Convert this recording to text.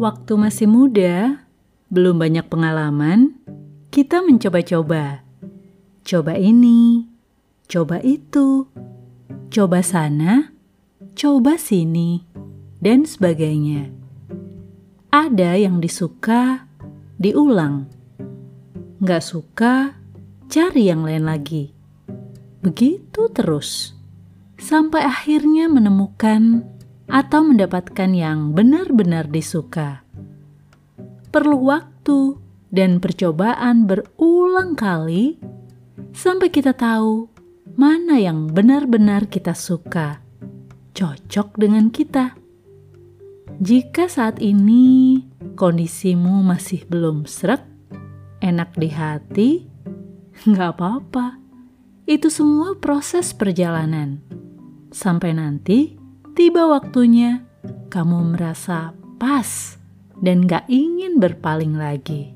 Waktu masih muda, belum banyak pengalaman, kita mencoba-coba. Coba ini, coba itu, coba sana, coba sini, dan sebagainya. Ada yang disuka, diulang. Nggak suka, cari yang lain lagi. Begitu terus, sampai akhirnya menemukan atau mendapatkan yang benar-benar disuka. Perlu waktu dan percobaan berulang kali sampai kita tahu mana yang benar-benar kita suka, cocok dengan kita. Jika saat ini kondisimu masih belum serak, enak di hati, nggak apa-apa. Itu semua proses perjalanan. Sampai nanti tiba waktunya kamu merasa pas dan gak ingin berpaling lagi.